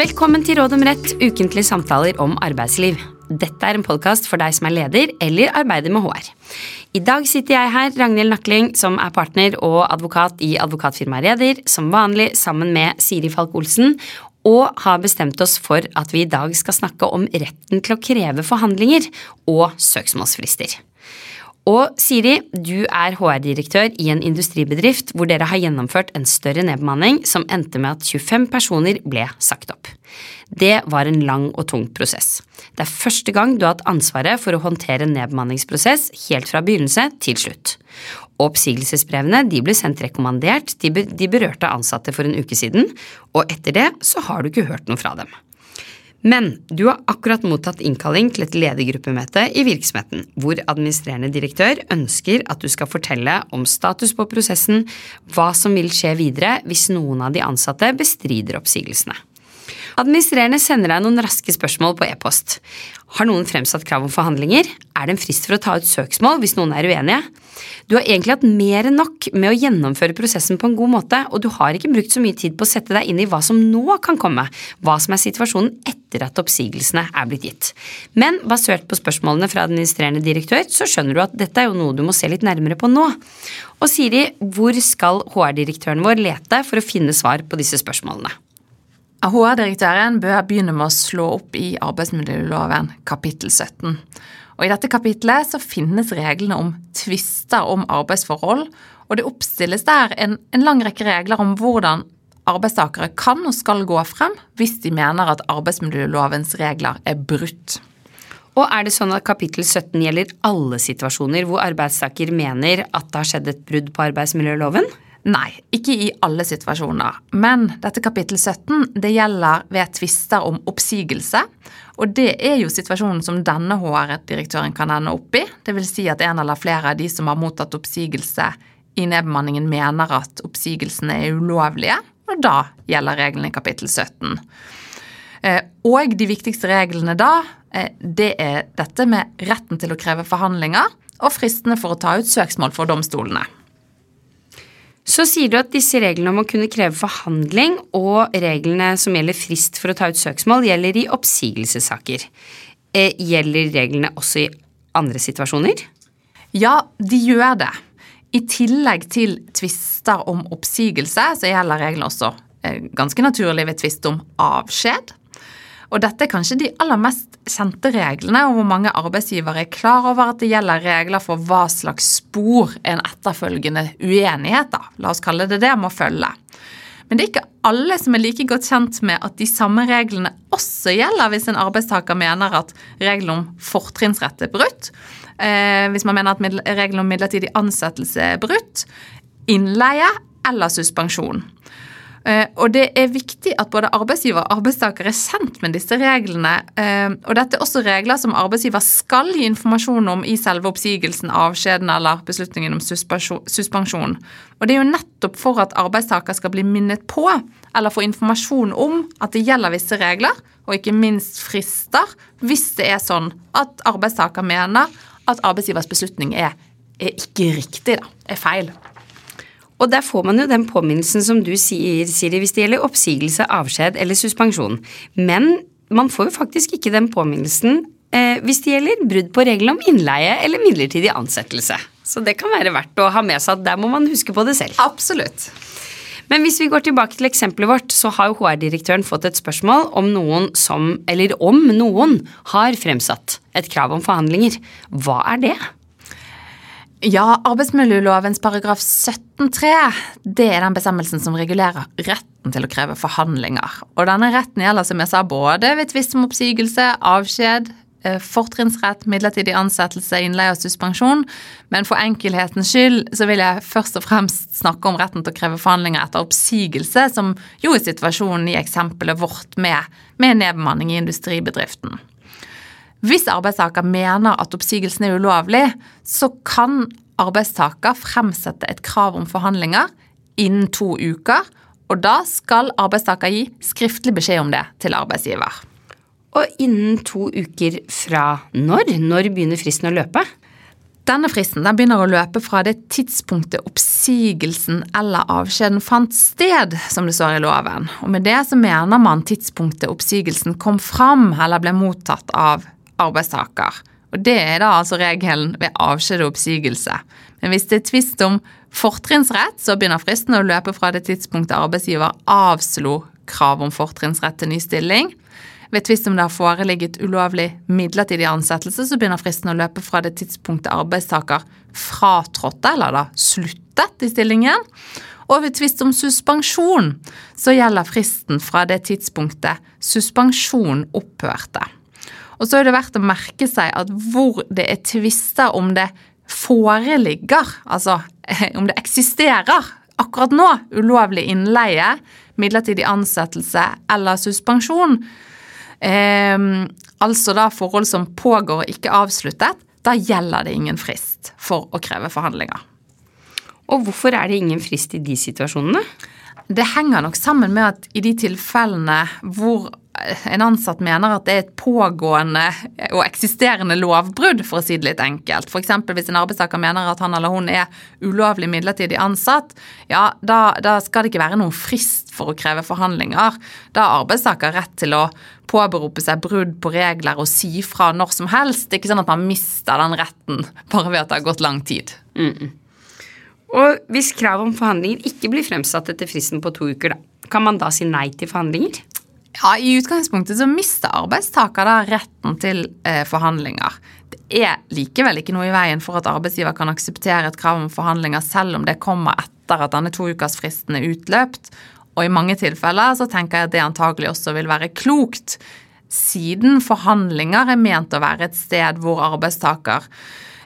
Velkommen til Råd om rett, ukentlige samtaler om arbeidsliv. Dette er en podkast for deg som er leder eller arbeider med HR. I dag sitter jeg her, Ragnhild Nakling, som er partner og advokat i advokatfirmaet Reder, som vanlig sammen med Siri Falk Olsen, og har bestemt oss for at vi i dag skal snakke om retten til å kreve forhandlinger og søksmålsfrister. Og Siri, du er HR-direktør i en industribedrift hvor dere har gjennomført en større nedbemanning som endte med at 25 personer ble sagt opp. Det var en lang og tung prosess. Det er første gang du har hatt ansvaret for å håndtere en nedbemanningsprosess helt fra begynnelse til slutt. Oppsigelsesbrevene de ble sendt rekommandert til de berørte ansatte for en uke siden, og etter det så har du ikke hørt noe fra dem. Men du har akkurat mottatt innkalling til et ledergruppemøte i virksomheten, hvor administrerende direktør ønsker at du skal fortelle om status på prosessen, hva som vil skje videre hvis noen av de ansatte bestrider oppsigelsene. Administrerende sender deg noen raske spørsmål på e-post. Har noen fremsatt krav om forhandlinger? Er det en frist for å ta ut søksmål hvis noen er uenige? Du har egentlig hatt mer enn nok med å gjennomføre prosessen på en god måte, og du har ikke brukt så mye tid på å sette deg inn i hva som nå kan komme, hva som er situasjonen etter at oppsigelsene er blitt gitt. Men basert på spørsmålene fra administrerende direktør, så skjønner du at dette er jo noe du må se litt nærmere på nå. Og Siri, hvor skal HR-direktøren vår lete for å finne svar på disse spørsmålene? HR-direktøren bør begynne med å slå opp i arbeidsmiljøloven kapittel 17. Og I dette kapitlet så finnes reglene om tvister om arbeidsforhold, og det oppstilles der en, en lang rekke regler om hvordan arbeidstakere kan og skal gå frem hvis de mener at arbeidsmiljølovens regler er brutt. Og er det sånn at kapittel 17 gjelder alle situasjoner hvor arbeidstaker mener at det har skjedd et brudd på arbeidsmiljøloven? Nei, ikke i alle situasjoner. Men dette kapittel 17 det gjelder ved tvister om oppsigelse. Og det er jo situasjonen som denne HR-direktøren kan ende opp i. Dvs. Si at en eller flere av de som har mottatt oppsigelse i nedbemanningen, mener at oppsigelsene er ulovlige. Og da gjelder reglene i kapittel 17. Eh, og de viktigste reglene da, eh, det er dette med retten til å kreve forhandlinger og fristene for å ta ut søksmål for domstolene. Så sier du at disse reglene om å kunne kreve forhandling og reglene som gjelder frist for å ta ut søksmål, gjelder i oppsigelsessaker. Eh, gjelder reglene også i andre situasjoner? Ja, de gjør det. I tillegg til tvister om oppsigelse, så gjelder reglene også eh, ganske naturlig ved tvist om avskjed. Og dette er kanskje de aller mest kjente reglene, og hvor mange arbeidsgivere er klar over at det gjelder regler for hva slags spor en etterfølgende uenighet, da, la oss kalle det det, må følge. Men det er ikke alle som er like godt kjent med at de samme reglene også gjelder hvis en arbeidstaker mener at reglene om fortrinnsrett er brutt, hvis man mener at reglene om midlertidig ansettelse er brutt, innleie eller suspensjon. Eh, og det er viktig at både arbeidsgiver og arbeidstaker er kjent med disse reglene. Eh, og dette er også regler som arbeidsgiver skal gi informasjon om i selve oppsigelsen, avskjeden eller beslutningen om suspensjon. Og det er jo nettopp for at arbeidstaker skal bli minnet på eller få informasjon om at det gjelder visse regler, og ikke minst frister, hvis det er sånn at arbeidstaker mener at arbeidsgivers beslutning er, er ikke riktig, da, er feil. Og der får man jo den påminnelsen som du sier, Siri, hvis det gjelder oppsigelse, avskjed eller suspensjon. Men man får jo faktisk ikke den påminnelsen eh, hvis det gjelder brudd på reglene om innleie eller midlertidig ansettelse. Så det kan være verdt å ha med seg at der må man huske på det selv. Absolutt. Men hvis vi går tilbake til eksempelet vårt, så har jo HR-direktøren fått et spørsmål om noen som, eller om noen, har fremsatt et krav om forhandlinger. Hva er det? Ja, arbeidsmiljølovens paragraf 17-3 det er den bestemmelsen som regulerer retten til å kreve forhandlinger. Og denne retten gjelder som jeg sa, både ved tvist om oppsigelse, avskjed, fortrinnsrett, midlertidig ansettelse, innleie og suspensjon. Men for enkelhetens skyld så vil jeg først og fremst snakke om retten til å kreve forhandlinger etter oppsigelse, som jo er situasjonen i eksempelet vårt med, med nedbemanning i industribedriften. Hvis arbeidstaker mener at oppsigelsen er ulovlig, så kan arbeidstaker fremsette et krav om forhandlinger innen to uker, og da skal arbeidstaker gi skriftlig beskjed om det til arbeidsgiver. Og innen to uker fra når? Når begynner fristen å løpe? Denne fristen den begynner å løpe fra det tidspunktet oppsigelsen eller avskjeden fant sted, som det står i loven. Og Med det så mener man tidspunktet oppsigelsen kom fram eller ble mottatt av arbeidstaker. Og Det er da altså regelen ved avskjed og oppsigelse. Men hvis det er tvist om fortrinnsrett, så begynner fristen å løpe fra det tidspunktet arbeidsgiver avslo krav om fortrinnsrett til ny stilling. Ved tvist om det har foreligget ulovlig midlertidig ansettelse, så begynner fristen å løpe fra det tidspunktet arbeidstaker fratrådte, eller da sluttet i stillingen. Og ved tvist om suspensjon, så gjelder fristen fra det tidspunktet suspensjon opphørte. Og så er det verdt å merke seg at hvor det er tvister om det foreligger, altså om det eksisterer akkurat nå, ulovlig innleie, midlertidig ansettelse eller suspensjon, altså da forhold som pågår og ikke avsluttet, da gjelder det ingen frist for å kreve forhandlinger. Og hvorfor er det ingen frist i de situasjonene? Det henger nok sammen med at i de tilfellene hvor en ansatt mener at det er et pågående og eksisterende lovbrudd, for å si det litt enkelt. F.eks. hvis en arbeidstaker mener at han eller hun er ulovlig midlertidig ansatt, ja, da, da, skal det ikke være noen frist for å kreve forhandlinger. Da har arbeidstaker rett til å påberope seg brudd på regler og si fra når som helst. Det er ikke sånn at man mister den retten bare ved at det har gått lang tid. Mm. Og hvis krav om forhandlinger ikke blir fremsatt etter fristen på to uker, da, kan man da si nei til forhandlinger? Ja, I utgangspunktet så mister arbeidstaker da retten til eh, forhandlinger. Det er likevel ikke noe i veien for at arbeidsgiver kan akseptere et krav om forhandlinger selv om det kommer etter at denne toukersfristen er utløpt. Og i mange tilfeller så tenker jeg at det antagelig også vil være klokt, siden forhandlinger er ment å være et sted hvor arbeidstaker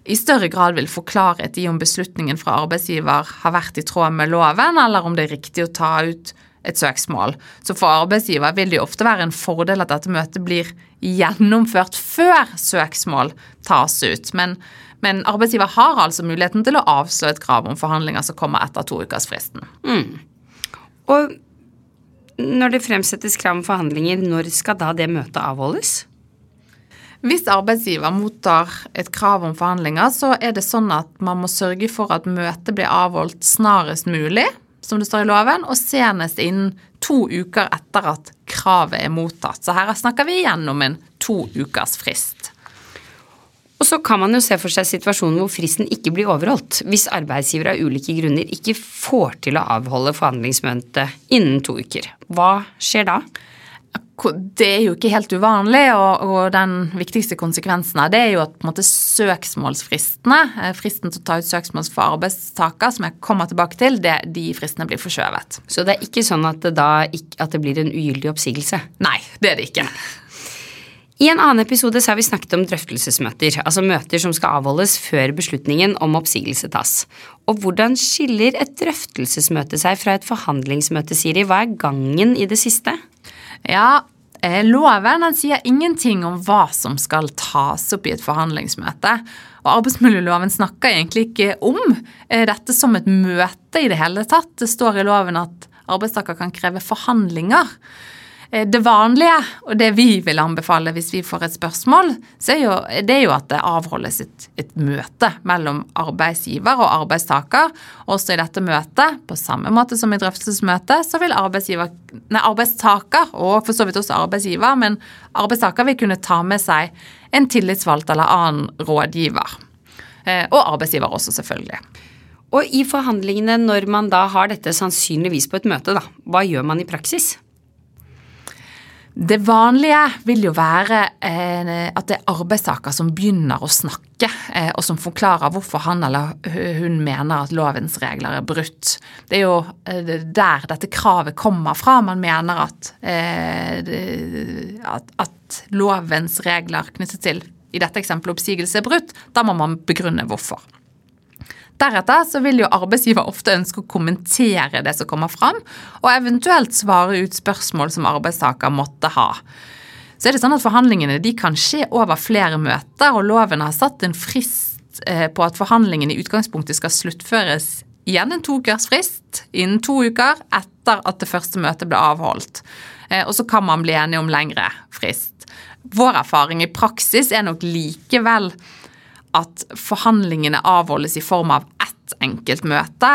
i større grad vil få klarhet i om beslutningen fra arbeidsgiver har vært i tråd med loven, eller om det er riktig å ta ut et søksmål. Så for arbeidsgiver vil det jo ofte være en fordel at dette møtet blir gjennomført før søksmål tas ut. Men, men arbeidsgiver har altså muligheten til å avslå et krav om forhandlinger som kommer etter toukersfristen. Mm. Og når det fremsettes krav om forhandlinger, når skal da det møtet avholdes? Hvis arbeidsgiver mottar et krav om forhandlinger, så er det sånn at man må sørge for at møtet blir avholdt snarest mulig som det står i loven, og senest innen to uker etter at kravet er mottatt. Så her snakker vi igjen om en to ukers frist. Og så kan man jo se for seg situasjonen hvor fristen ikke blir overholdt, hvis arbeidsgiver av ulike grunner ikke får til å avholde forhandlingsmøtet innen to uker. Hva skjer da? Det er jo ikke helt uvanlig, og, og, den viktigste konsekvensen av det er jo at på en måte søksmålsfristene, eh, fristen til å ta ut søksmål for arbeidstaker, som jeg kommer tilbake til, det, de fristene blir forskjøvet. Så det er ikke sånn at det da at det blir en ugyldig oppsigelse? Nei, det er det ikke. I en annen episode så har vi snakket om drøftelsesmøter, altså møter som skal avholdes før beslutningen om oppsigelse tas. Og hvordan skiller et drøftelsesmøte seg fra et forhandlingsmøte, Siri? Hva er gangen i det siste? Ja, eh, loven sier ingenting om hva som skal tas opp i et forhandlingsmøte. Og arbeidsmiljøloven snakker egentlig ikke om eh, dette som et møte i det hele tatt. Det står i loven at arbeidstaker kan kreve forhandlinger. Eh, det vanlige, og det vi vil anbefale hvis vi får et spørsmål, er jo, det er jo at det avholdes et, et, møte mellom arbeidsgiver og arbeidstaker. Også i dette møtet, på samme måte som i drøftelsesmøtet, så vil nei, arbeidstaker, og for så vidt også arbeidsgiver, men arbeidstaker vil kunne ta med seg en tillitsvalgt eller annen rådgiver. Eh, og arbeidsgiver også, selvfølgelig. Og i forhandlingene, når man da har dette sannsynligvis på et møte, da, hva gjør man i praksis? Det vanlige vil jo være eh, at det er arbeidstaker som begynner å snakke, eh, og som forklarer hvorfor han eller hun mener at lovens regler er brutt. Det er jo eh, der dette kravet kommer fra. Man mener at, at, at lovens regler knyttet til i dette eksempelet oppsigelse er brutt. Da må man begrunne hvorfor. Deretter så vil jo arbeidsgiver ofte ønske å kommentere det som kommer fram, og eventuelt svare ut spørsmål som arbeidstaker måtte ha. Så er det sånn at Forhandlingene de kan skje over flere møter, og loven har satt en frist eh, på at forhandlingene i utgangspunktet skal sluttføres igjen en toukersfrist innen to uker etter at det første møtet ble avholdt. Eh, og så kan man bli enige om lengre frist. Vår erfaring i praksis er nok likevel at forhandlingene avholdes i form av ett enkelt møte,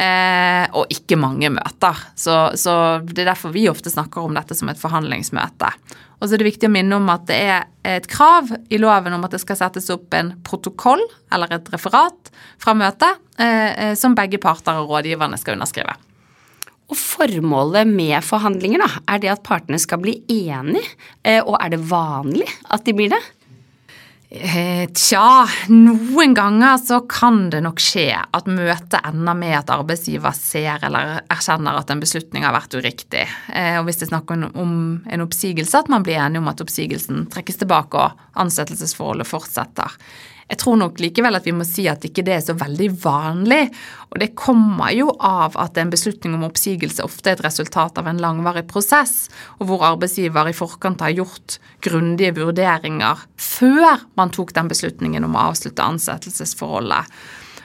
eh, og ikke mange møter. Så, så, det er derfor vi ofte snakker om dette som et forhandlingsmøte. Og så er det viktig å minne om at det er et krav i loven om at det skal settes opp en protokoll eller et referat fra møtet eh, som begge parter og rådgiverne skal underskrive. Og Formålet med forhandlinger da, er det at partene skal bli enige, eh, og er det vanlig at de blir det? Eh, tja, noen ganger så kan det nok skje at møtet ender med at arbeidsgiver ser eller erkjenner at en beslutning har vært uriktig. Eh, og hvis det er snakk om en oppsigelse, at man blir enig om at oppsigelsen trekkes tilbake og ansettelsesforholdet fortsetter. Jeg tror nok likevel at vi må si at ikke det er så veldig vanlig. Og det kommer jo av at en beslutning om oppsigelse ofte er et resultat av en langvarig prosess, og hvor arbeidsgiver i forkant har gjort grundige vurderinger før man tok den beslutningen om å avslutte ansettelsesforholdet.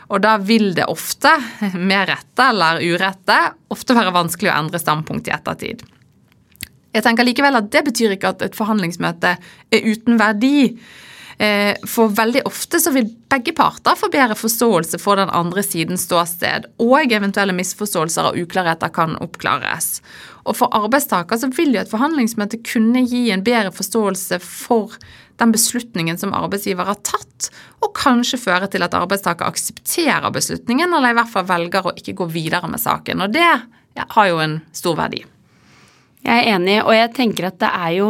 Og da vil det ofte, med rette eller urette, ofte være vanskelig å endre standpunkt i ettertid. Jeg tenker likevel at Det betyr ikke at et forhandlingsmøte er uten verdi. Eh, for veldig ofte så vil begge parter få bedre forståelse for den andre sidens ståsted, og eventuelle misforståelser og uklarheter kan oppklares. Og for arbeidstaker så vil jo et forhandlingsmøte kunne gi en bedre forståelse for den beslutningen som arbeidsgiver har tatt, og kanskje føre til at arbeidstaker aksepterer beslutningen, eller i hvert fall velger å ikke gå videre med saken. Og det har jo en stor verdi. Jeg er enig, og jeg tenker at det er jo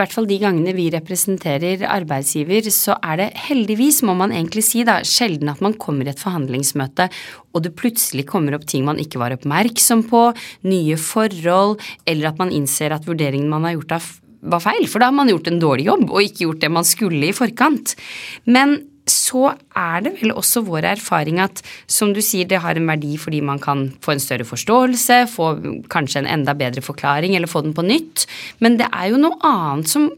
i hvert fall de gangene vi representerer arbeidsgiver, så er det heldigvis, må man egentlig si, da, sjelden at man kommer i et forhandlingsmøte og det plutselig kommer opp ting man ikke var oppmerksom på, nye forhold, eller at man innser at vurderingen man har gjort var feil, for da har man gjort en dårlig jobb og ikke gjort det man skulle i forkant. Men så er det vel også vår erfaring at som du sier, det har en verdi fordi man kan få en større forståelse, få kanskje en enda bedre forklaring eller få den på nytt. Men det er jo noe annet som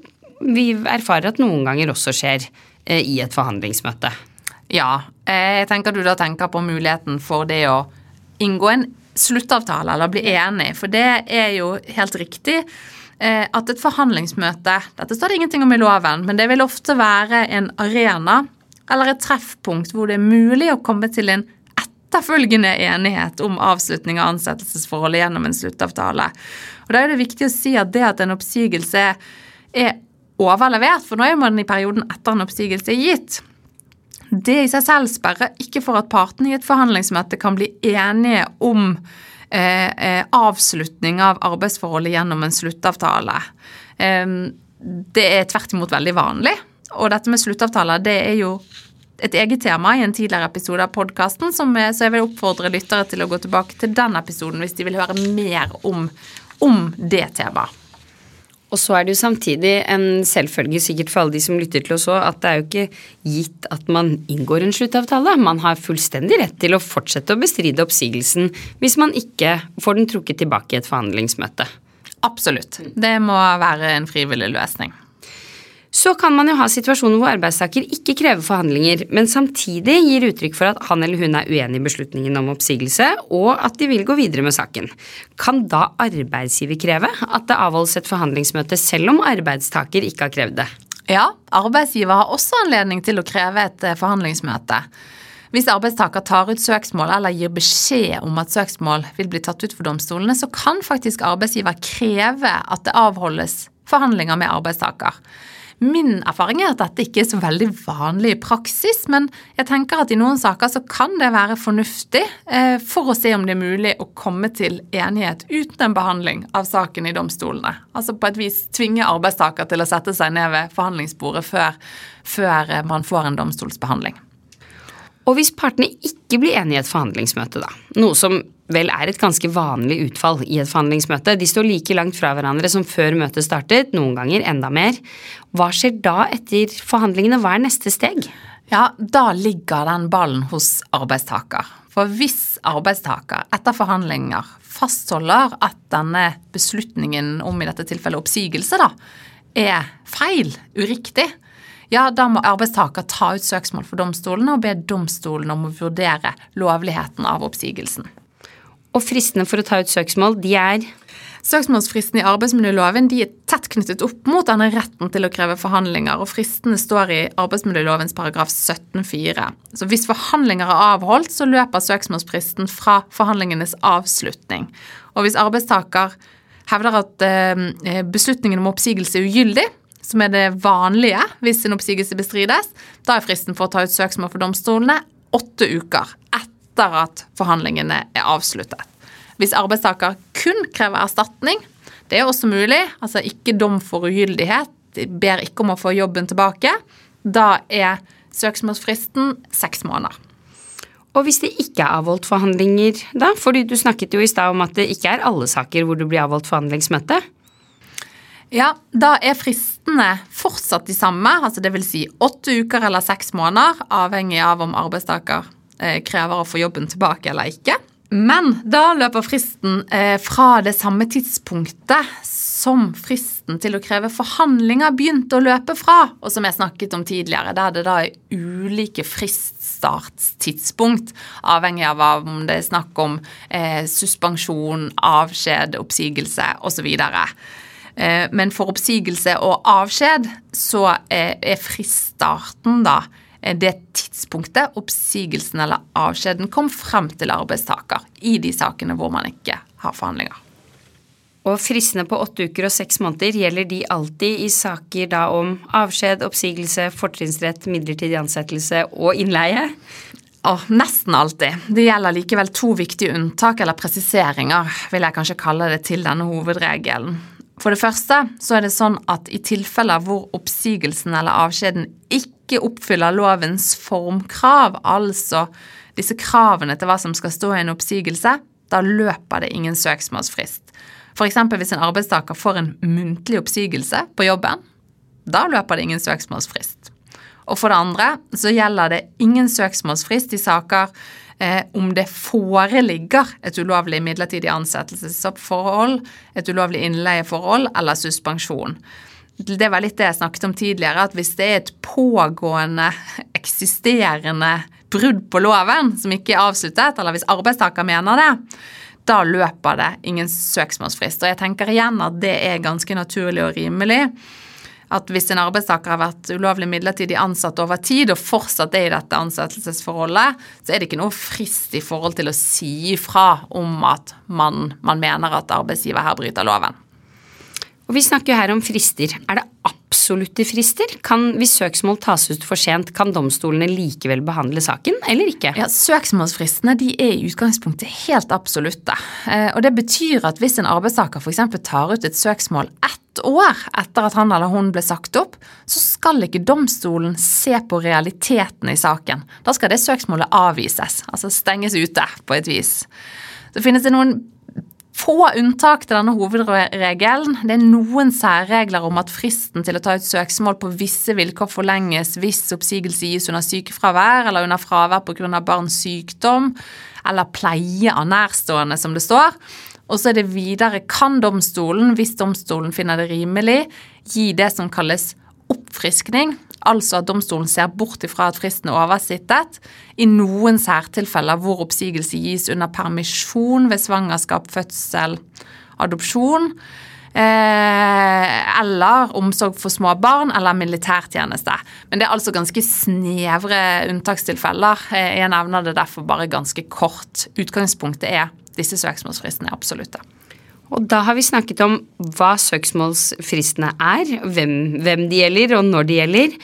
vi erfarer at noen ganger også skjer eh, i et forhandlingsmøte. Ja, eh, jeg tenker du da tenker på muligheten for det å inngå en sluttavtale eller bli enig, for det er jo helt riktig eh, at et forhandlingsmøte Dette står det ingenting om i loven, men det vil ofte være en arena eller et treffpunkt hvor det er mulig å komme til en etterfølgende enighet om avslutning av ansettelsesforholdet gjennom en sluttavtale. Og Da er det viktig å si at det at en oppsigelse er overlevert, for nå er man i perioden etter en oppsigelse er gitt, det i seg selv sperrer ikke for at partene i et forhandlingsmøte kan bli enige om eh, eh, avslutning av arbeidsforholdet gjennom en sluttavtale. Eh, det er tvert imot veldig vanlig. Og dette med sluttavtaler det er jo et eget tema i en tidligere episode av podkasten, så jeg vil oppfordre lyttere til å gå tilbake til den episoden hvis de vil høre mer om, om det temaet. Og så er det jo samtidig en selvfølge sikkert for alle de som lytter til oss òg, at det er jo ikke gitt at man inngår en sluttavtale. Man har fullstendig rett til å fortsette å bestride oppsigelsen hvis man ikke får den trukket tilbake i et forhandlingsmøte. Absolutt. Det må være en frivillig løsning. Så kan man jo ha situasjoner hvor arbeidstaker ikke krever forhandlinger, men samtidig gir uttrykk for at han eller hun er uenig i beslutningen om oppsigelse, og at de vil gå videre med saken. Kan da arbeidsgiver kreve at det avholdes et forhandlingsmøte selv om arbeidstaker ikke har krevd det? Ja, arbeidsgiver har også anledning til å kreve et eh, forhandlingsmøte. Hvis arbeidstaker tar ut søksmål eller gir beskjed om at søksmål vil bli tatt ut for domstolene, så kan faktisk arbeidsgiver kreve at det avholdes forhandlinger med arbeidstaker. Min erfaring er at dette ikke er så veldig vanlig i praksis, men jeg tenker at i noen saker så kan det være fornuftig eh, for å se om det er mulig å komme til enighet uten en behandling av saken i domstolene. Altså på et vis tvinge arbeidstaker til å sette seg ned ved forhandlingsbordet før, før eh, man får en domstolsbehandling. Og hvis partene ikke blir enige i et forhandlingsmøte, da, noe som vel er et ganske vanlig utfall i et forhandlingsmøte, de står like langt fra hverandre som før møtet startet, noen ganger enda mer, hva skjer da etter forhandlingene, hva er neste steg? Ja, da ligger den ballen hos arbeidstaker. For hvis arbeidstaker etter forhandlinger fastholder at denne beslutningen om i dette tilfellet oppsigelse, da, er feil, uriktig, ja, da må arbeidstaker ta ut søksmål for domstolene og be domstolene om å vurdere lovligheten av oppsigelsen. Og fristene for å ta ut søksmål, de er Søksmålsfristen i arbeidsmiljøloven de er tett knyttet opp mot denne retten til å kreve forhandlinger, og fristene står i arbeidsmiljølovens paragraf 17-4. Så hvis forhandlinger er avholdt, så løper søksmålsfristen fra forhandlingenes avslutning. Og hvis arbeidstaker hevder at eh, beslutningen om oppsigelse er ugyldig, som er det vanlige hvis en oppsigelse bestrides, da er fristen for å ta ut søksmål for domstolene åtte uker etter at forhandlingene er avsluttet. Hvis arbeidstaker kun krever erstatning, det er også mulig, altså ikke dom for ugyldighet, de ber ikke om å få jobben tilbake, da er søksmålsfristen seks måneder. Og hvis det ikke er avholdt forhandlinger, da? Fordi du snakket jo i stad om at det ikke er alle saker hvor det blir avholdt forhandlingsmøte. Ja, da er fristene fortsatt de samme, altså dvs. Si åtte uker eller seks måneder, avhengig av om arbeidstaker krever å få jobben tilbake eller ikke. Men da løper fristen eh, fra det samme tidspunktet som fristen til å kreve forhandlinger begynte å løpe fra, og som jeg snakket om tidligere, der det da er ulike friststartstidspunkt, avhengig av om det er snakk om eh, suspensjon, avskjed, oppsigelse osv. Eh, men for oppsigelse og avskjed så eh, er friststarten da Eh, det tidspunktet oppsigelsen eller avskjeden kom frem til arbeidstaker i de sakene hvor man ikke har forhandlinger. Og fristene på åtte uker og seks måneder, gjelder de alltid i saker da om avskjed, oppsigelse, fortrinnsrett, midlertidig ansettelse og innleie? Oh, nesten alltid. Det gjelder likevel to viktige unntak eller presiseringer, vil jeg kanskje kalle det, til denne hovedregelen. For det første så er det sånn at i tilfeller hvor oppsigelsen eller avskjeden ikke ikke oppfyller lovens formkrav, altså disse kravene til hva som skal stå i en oppsigelse, da løper det ingen søksmålsfrist. F.eks. hvis en arbeidstaker får en muntlig oppsigelse på jobben, da løper det ingen søksmålsfrist. Og for det andre så gjelder det ingen søksmålsfrist i saker eh, om det foreligger et ulovlig midlertidig ansettelsesforhold, et ulovlig innleieforhold eller suspensjon det var litt det jeg snakket om tidligere, at hvis det er et pågående, eksisterende brudd på loven som ikke er avsluttet, eller hvis arbeidstaker mener det, da løper det ingen søksmålsfrist. Og jeg tenker igjen at det er ganske naturlig og rimelig. At hvis en arbeidstaker har vært ulovlig midlertidig ansatt over tid og fortsatt er i dette ansettelsesforholdet, så er det ikke noe frist i forhold til å si ifra om at man, man mener at arbeidsgiver her bryter loven. Og Vi snakker her om frister. Er det absolutte frister? Kan, hvis søksmål tas ut for sent, kan domstolene likevel behandle saken, eller ikke? Ja, Søksmålsfristene de er i utgangspunktet helt absolutte. Eh, og Det betyr at hvis en arbeidstaker f.eks. tar ut et søksmål ett år etter at han eller hun ble sagt opp, så skal ikke domstolen se på realiteten i saken. Da skal det søksmålet avvises, altså stenges ute på et vis. Så finnes det noen få unntak til denne hovedregelen. Det er noen særregler om at fristen til å ta ut søksmål på visse vilkår forlenges hvis oppsigelse gis under sykefravær eller under fravær pga. barns sykdom eller pleie av nærstående, som det står. Og så er det videre kan domstolen, hvis domstolen finner det rimelig, gi det som kalles oppfriskning, altså at domstolen ser bort ifra at fristen er oversittet, i noen særtilfeller hvor oppsigelse gis under permisjon ved svangerskap, fødsel, adopsjon, eh, eller omsorg for små barn eller militærtjeneste. Men det er altså ganske snevre unntakstilfeller. Eh, jeg nevner det derfor bare ganske kort. Utgangspunktet er disse søksmålsfristene er absolutte. Og da har vi snakket om hva søksmålsfristene er, hvem, hvem de gjelder og når de gjelder.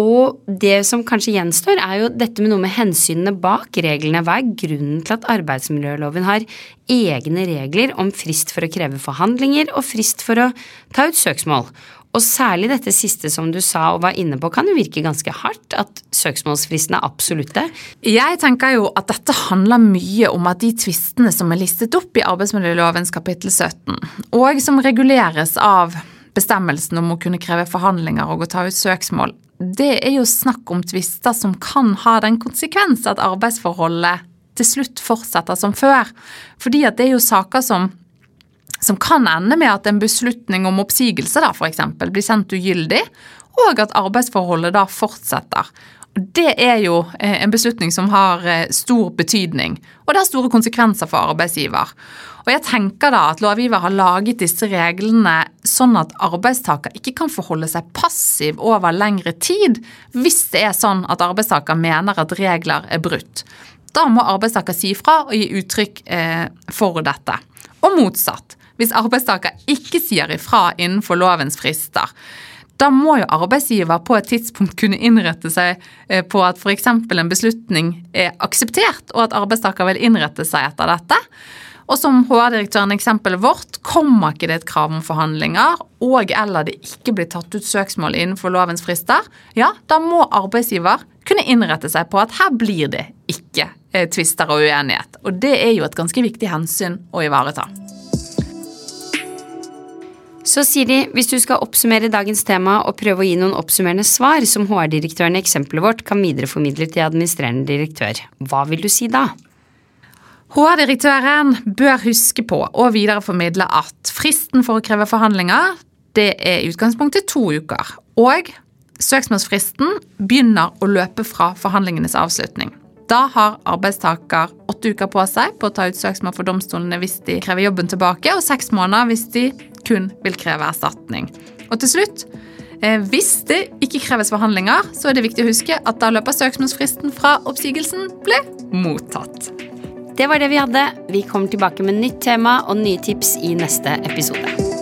Og det som kanskje gjenstår, er jo dette med noe med hensynene bak reglene. Hva er grunnen til at arbeidsmiljøloven har egne regler om frist for å kreve forhandlinger og frist for å ta ut søksmål? Og særlig dette siste som du sa og var inne på, kan jo virke ganske hardt. At søksmålsfristen er absolutte. Jeg tenker jo at dette handler mye om at de tvistene som er listet opp i arbeidsmiljølovens kapittel 17, og som reguleres av bestemmelsen om å kunne kreve forhandlinger og å ta ut søksmål, det er jo snakk om tvister som kan ha den konsekvens at arbeidsforholdet til slutt fortsetter som før. Fordi at det er jo saker som som kan ende med at en beslutning om oppsigelse da, for eksempel, blir sendt ugyldig, og at arbeidsforholdet da fortsetter. Det er jo eh, en beslutning som har eh, stor betydning, og det har store konsekvenser for arbeidsgiver. Og jeg tenker da at lovgiver har laget disse reglene sånn at arbeidstaker ikke kan forholde seg passiv over lengre tid hvis det er sånn at arbeidstaker mener at regler er brutt. Da må arbeidstaker si fra og gi uttrykk eh, for dette. Og motsatt. Hvis arbeidstaker ikke sier ifra innenfor lovens frister, da må jo arbeidsgiver på et tidspunkt kunne innrette seg eh, på at f.eks. en beslutning er akseptert, og at arbeidstaker vil innrette seg etter dette. Og som HR-direktøren eksempelet vårt, kommer ikke det et krav om forhandlinger, og eller det ikke blir tatt ut søksmål innenfor lovens frister, ja, da må arbeidsgiver kunne innrette seg på at her blir det ikke eh, tvister og uenighet. Og det er jo et ganske viktig hensyn å ivareta. Så Siri, hvis du skal oppsummere dagens tema og prøve å gi noen oppsummerende svar som HR-direktøren i eksempelet vårt kan videreformidle til administrerende direktør, hva vil du si da? HR-direktøren bør huske på å videreformidle at fristen for å kreve forhandlinger det er i utgangspunktet to uker. Og søksmålsfristen begynner å løpe fra forhandlingenes avslutning. Da har arbeidstaker åtte uker på seg på å ta ut søksmål for domstolene hvis de krever jobben tilbake, og seks måneder hvis de kun vil kreve erstatning. Og til slutt, eh, hvis det ikke kreves forhandlinger, så er det viktig å huske at da løper søksmålsfristen fra oppsigelsen ble mottatt. Det var det vi hadde. Vi kommer tilbake med nytt tema og nye tips i neste episode.